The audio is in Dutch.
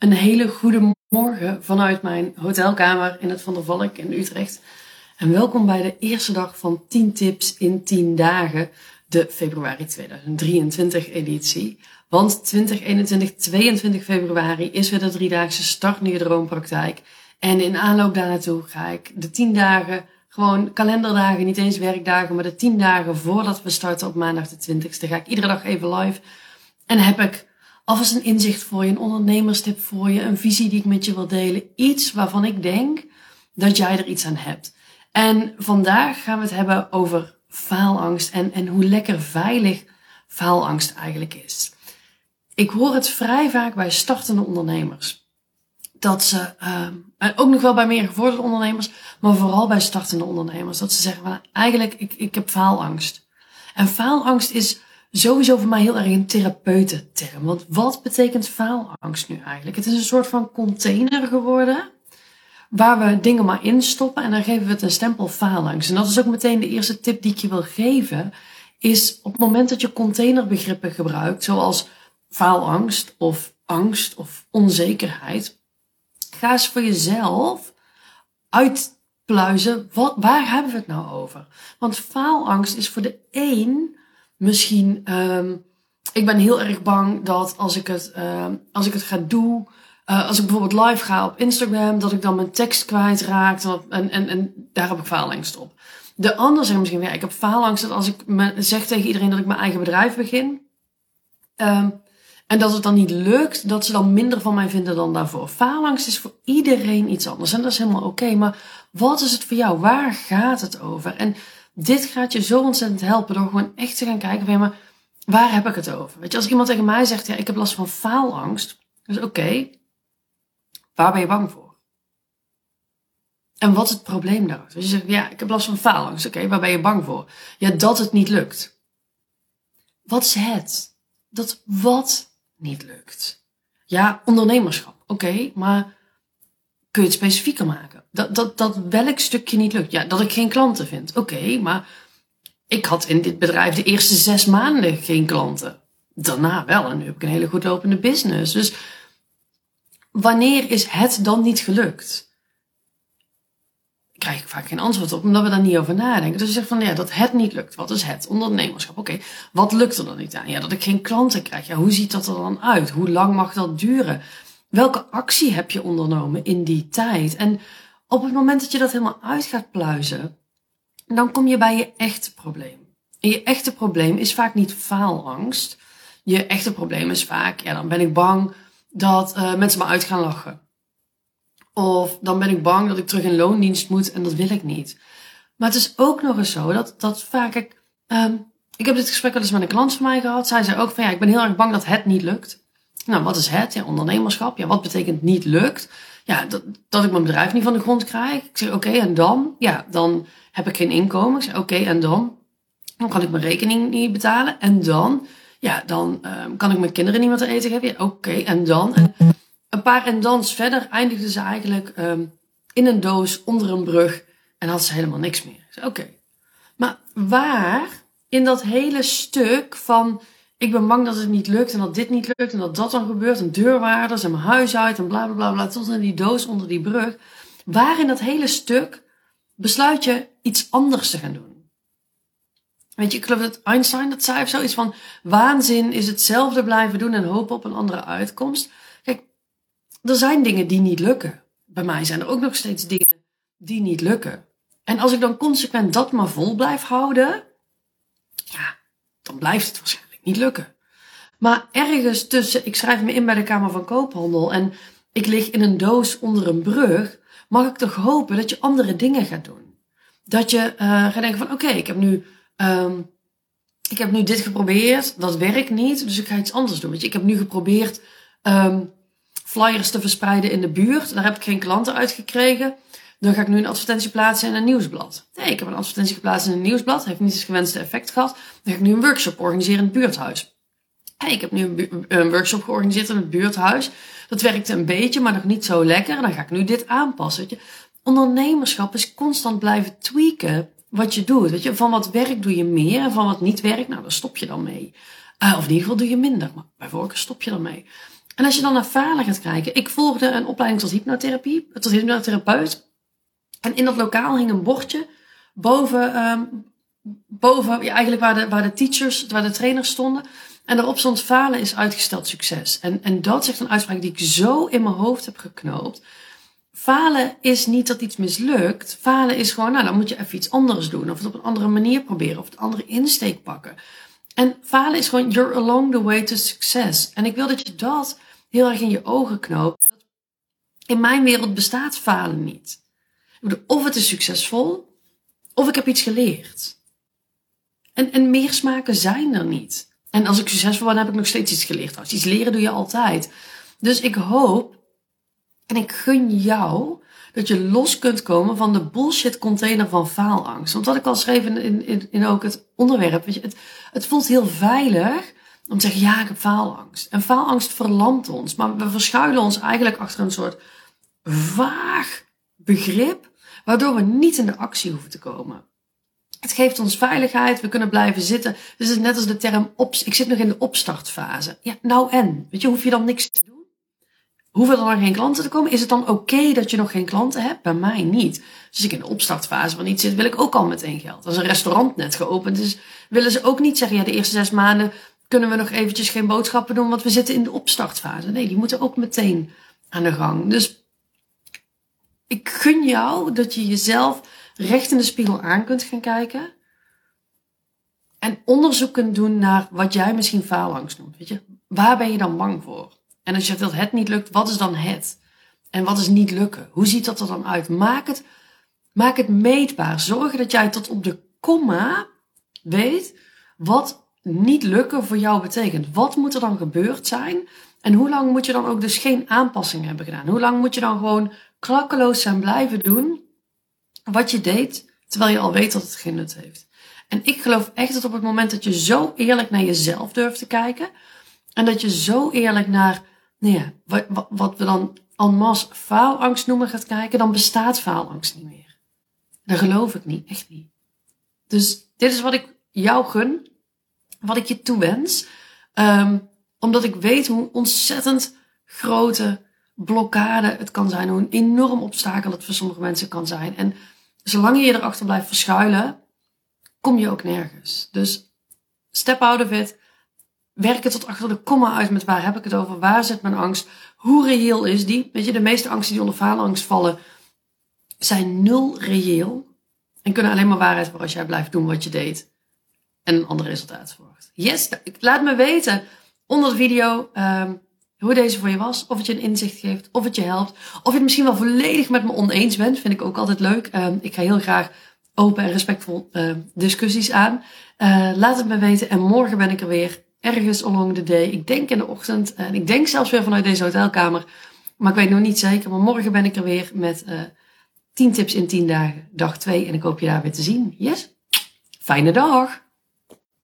Een hele goede morgen vanuit mijn hotelkamer in het Van der Valk in Utrecht. En welkom bij de eerste dag van 10 tips in 10 dagen, de februari 2023 editie. Want 2021, 22 februari is weer de driedaagse start Droompraktijk. En in aanloop daarnaartoe ga ik de 10 dagen, gewoon kalenderdagen, niet eens werkdagen, maar de 10 dagen voordat we starten op maandag de 20ste, ga ik iedere dag even live. En heb ik alvast een inzicht voor je, een ondernemerstip voor je, een visie die ik met je wil delen. Iets waarvan ik denk dat jij er iets aan hebt. En vandaag gaan we het hebben over faalangst en, en hoe lekker veilig faalangst eigenlijk is. Ik hoor het vrij vaak bij startende ondernemers. Dat ze, uh, en ook nog wel bij meer gevorderde ondernemers, maar vooral bij startende ondernemers, dat ze zeggen van eigenlijk, ik, ik heb faalangst. En faalangst is sowieso voor mij heel erg een terapeutenterm. Want wat betekent faalangst nu eigenlijk? Het is een soort van container geworden. Waar we dingen maar instoppen en dan geven we het een stempel faalangst. En dat is ook meteen de eerste tip die ik je wil geven. Is op het moment dat je containerbegrippen gebruikt, zoals faalangst of angst of onzekerheid. Ga eens voor jezelf uitpluizen, wat, waar hebben we het nou over? Want faalangst is voor de een misschien, um, ik ben heel erg bang dat als ik het, um, als ik het ga doen, uh, als ik bijvoorbeeld live ga op Instagram, dat ik dan mijn tekst kwijtraak en, en, en daar heb ik faalangst op. De ander zegt misschien, ja, ik heb faalangst dat als ik me, zeg tegen iedereen dat ik mijn eigen bedrijf begin, um, en dat het dan niet lukt, dat ze dan minder van mij vinden dan daarvoor. Faalangst is voor iedereen iets anders en dat is helemaal oké. Maar wat is het voor jou? Waar gaat het over? En dit gaat je zo ontzettend helpen door gewoon echt te gaan kijken van ja, maar waar heb ik het over? Weet je, als iemand tegen mij zegt, ja, ik heb last van faalangst. Dus oké, waar ben je bang voor? En wat is het probleem daar? Dus je zegt, ja, ik heb last van faalangst. Oké, waar ben je bang voor? Ja, dat het niet lukt. Wat is het? Dat wat niet lukt. Ja, ondernemerschap. Oké, maar kun je het specifieker maken? Dat, dat, dat welk stukje niet lukt. Ja, dat ik geen klanten vind. Oké, maar ik had in dit bedrijf de eerste zes maanden geen klanten. Daarna wel. En nu heb ik een hele goed lopende business. Dus wanneer is het dan niet gelukt? krijg ik vaak geen antwoord op, omdat we daar niet over nadenken. Dus je zegt van, ja, dat het niet lukt. Wat is het? Ondernemerschap. Oké, wat lukt er dan niet aan? Ja, dat ik geen klanten krijg. Ja, hoe ziet dat er dan uit? Hoe lang mag dat duren? Welke actie heb je ondernomen in die tijd? En op het moment dat je dat helemaal uit gaat pluizen, dan kom je bij je echte probleem. En je echte probleem is vaak niet faalangst. Je echte probleem is vaak, ja, dan ben ik bang dat uh, mensen me uit gaan lachen. Of dan ben ik bang dat ik terug in loondienst moet en dat wil ik niet. Maar het is ook nog eens zo dat, dat vaak ik, um, ik heb dit gesprek wel eens met een klant van mij gehad. Zij zei ook van ja, ik ben heel erg bang dat het niet lukt. Nou, wat is het? Ja, ondernemerschap. Ja, wat betekent niet lukt? Ja, dat, dat ik mijn bedrijf niet van de grond krijg. Ik zeg oké, en dan? Ja, dan heb ik geen inkomen. Ik zeg oké, en dan? Dan kan ik mijn rekening niet betalen. En dan? Ja, dan um, kan ik mijn kinderen niet meer te eten geven. Oké, en dan? En een paar en dans verder eindigden ze eigenlijk um, in een doos onder een brug en had ze helemaal niks meer. Oké. Maar waar in dat hele stuk van ik ben bang dat het niet lukt en dat dit niet lukt en dat dat dan gebeurt en deurwaarders en mijn huis uit en bla bla bla bla tot in die doos onder die brug. Waar in dat hele stuk besluit je iets anders te gaan doen? Weet je, ik geloof dat Einstein dat zei of zoiets van waanzin is hetzelfde blijven doen en hopen op een andere uitkomst er zijn dingen die niet lukken. Bij mij zijn er ook nog steeds dingen die niet lukken. En als ik dan consequent dat maar vol blijf houden, ja, dan blijft het waarschijnlijk niet lukken. Maar ergens tussen, ik schrijf me in bij de Kamer van Koophandel en ik lig in een doos onder een brug, mag ik toch hopen dat je andere dingen gaat doen. Dat je uh, gaat denken van, oké, ik heb nu, um, ik heb nu dit geprobeerd, dat werkt niet, dus ik ga iets anders doen. Weet ik heb nu geprobeerd um, flyers te verspreiden in de buurt. Daar heb ik geen klanten uitgekregen. Dan ga ik nu een advertentie plaatsen in een nieuwsblad. Nee, ik heb een advertentie geplaatst in een nieuwsblad. Heeft niet het gewenste effect gehad. Dan ga ik nu een workshop organiseren in het buurthuis. Hey, ik heb nu een, workshop georganiseerd in het buurthuis. Dat werkte een beetje, maar nog niet zo lekker. Dan ga ik nu dit aanpassen. Weet je. Ondernemerschap is constant blijven tweaken wat je doet. Weet je. Van wat werkt doe je meer en van wat niet werkt, nou, daar stop je dan mee. Uh, of in ieder geval doe je minder, maar bij stop je dan mee. En als je dan naar falen gaat kijken. Ik volgde een opleiding tot hypnotherapie, tot hypnotherapeut. En in dat lokaal hing een bordje boven, um, boven ja, eigenlijk waar de, waar de teachers, waar de trainers stonden. En daarop stond falen is uitgesteld succes. En, en dat is echt een uitspraak die ik zo in mijn hoofd heb geknoopt. Falen is niet dat iets mislukt. Falen is gewoon, nou dan moet je even iets anders doen. Of het op een andere manier proberen. Of een andere insteek pakken. En falen is gewoon, you're along the way to success. En ik wil dat je dat heel erg in je ogen knoopt. In mijn wereld bestaat falen niet. Of het is succesvol, of ik heb iets geleerd. En, en meer smaken zijn er niet. En als ik succesvol ben, heb ik nog steeds iets geleerd. Als iets leren doe je altijd. Dus ik hoop en ik gun jou dat je los kunt komen van de bullshit container van faalangst. Want wat ik al schreef in, in, ook het onderwerp, het, het voelt heel veilig om te zeggen, ja, ik heb faalangst. En faalangst verlamt ons, maar we verschuilen ons eigenlijk achter een soort vaag begrip, waardoor we niet in de actie hoeven te komen. Het geeft ons veiligheid, we kunnen blijven zitten. Dus het is net als de term, op, ik zit nog in de opstartfase. Ja, nou en? Weet je, hoef je dan niks te doen? Hoeven er dan geen klanten te komen? Is het dan oké dat je nog geen klanten hebt? Bij mij niet. Dus ik in de opstartfase van iets zit, wil ik ook al meteen geld. Als een restaurant net geopend is, willen ze ook niet zeggen, ja, de eerste zes maanden kunnen we nog eventjes geen boodschappen doen, want we zitten in de opstartfase. Nee, die moeten ook meteen aan de gang. Dus ik gun jou dat je jezelf recht in de spiegel aan kunt gaan kijken. En onderzoek kunt doen naar wat jij misschien faalangst noemt. Weet je, waar ben je dan bang voor? En als je dat het niet lukt, wat is dan het? En wat is niet lukken? Hoe ziet dat er dan uit? Maak het, maak het meetbaar. Zorg dat jij tot op de komma weet wat niet lukken voor jou betekent. Wat moet er dan gebeurd zijn? En hoe lang moet je dan ook dus geen aanpassingen hebben gedaan? Hoe lang moet je dan gewoon klakkeloos zijn blijven doen wat je deed, terwijl je al weet dat het geen nut heeft? En ik geloof echt dat op het moment dat je zo eerlijk naar jezelf durft te kijken, en dat je zo eerlijk naar nou wat, wat we dan en masse faalangst noemen gaat kijken, dan bestaat faalangst niet meer. Dat geloof ik niet, echt niet. Dus dit is wat ik jou gun, wat ik je toewens. Um, omdat ik weet hoe ontzettend grote blokkade het kan zijn, hoe een enorm obstakel het voor sommige mensen kan zijn. En zolang je erachter blijft verschuilen, kom je ook nergens. Dus step out of it werken tot achter de komma uit met waar heb ik het over, waar zit mijn angst, hoe reëel is die? Weet je, de meeste angsten die onder faalangst vallen zijn nul reëel en kunnen alleen maar waarheid worden als jij blijft doen wat je deed en een ander resultaat verwacht. Yes, laat me weten onder de video um, hoe deze voor je was, of het je een inzicht geeft, of het je helpt, of je het misschien wel volledig met me oneens bent, vind ik ook altijd leuk. Um, ik ga heel graag open en respectvol uh, discussies aan. Uh, laat het me weten en morgen ben ik er weer ergens along the day. Ik denk in de ochtend en ik denk zelfs weer vanuit deze hotelkamer. Maar ik weet nog niet zeker. Maar morgen ben ik er weer met uh, eh, 10 tips in 10 dagen, dag 2. En ik hoop je daar weer te zien. Yes? Fijne dag!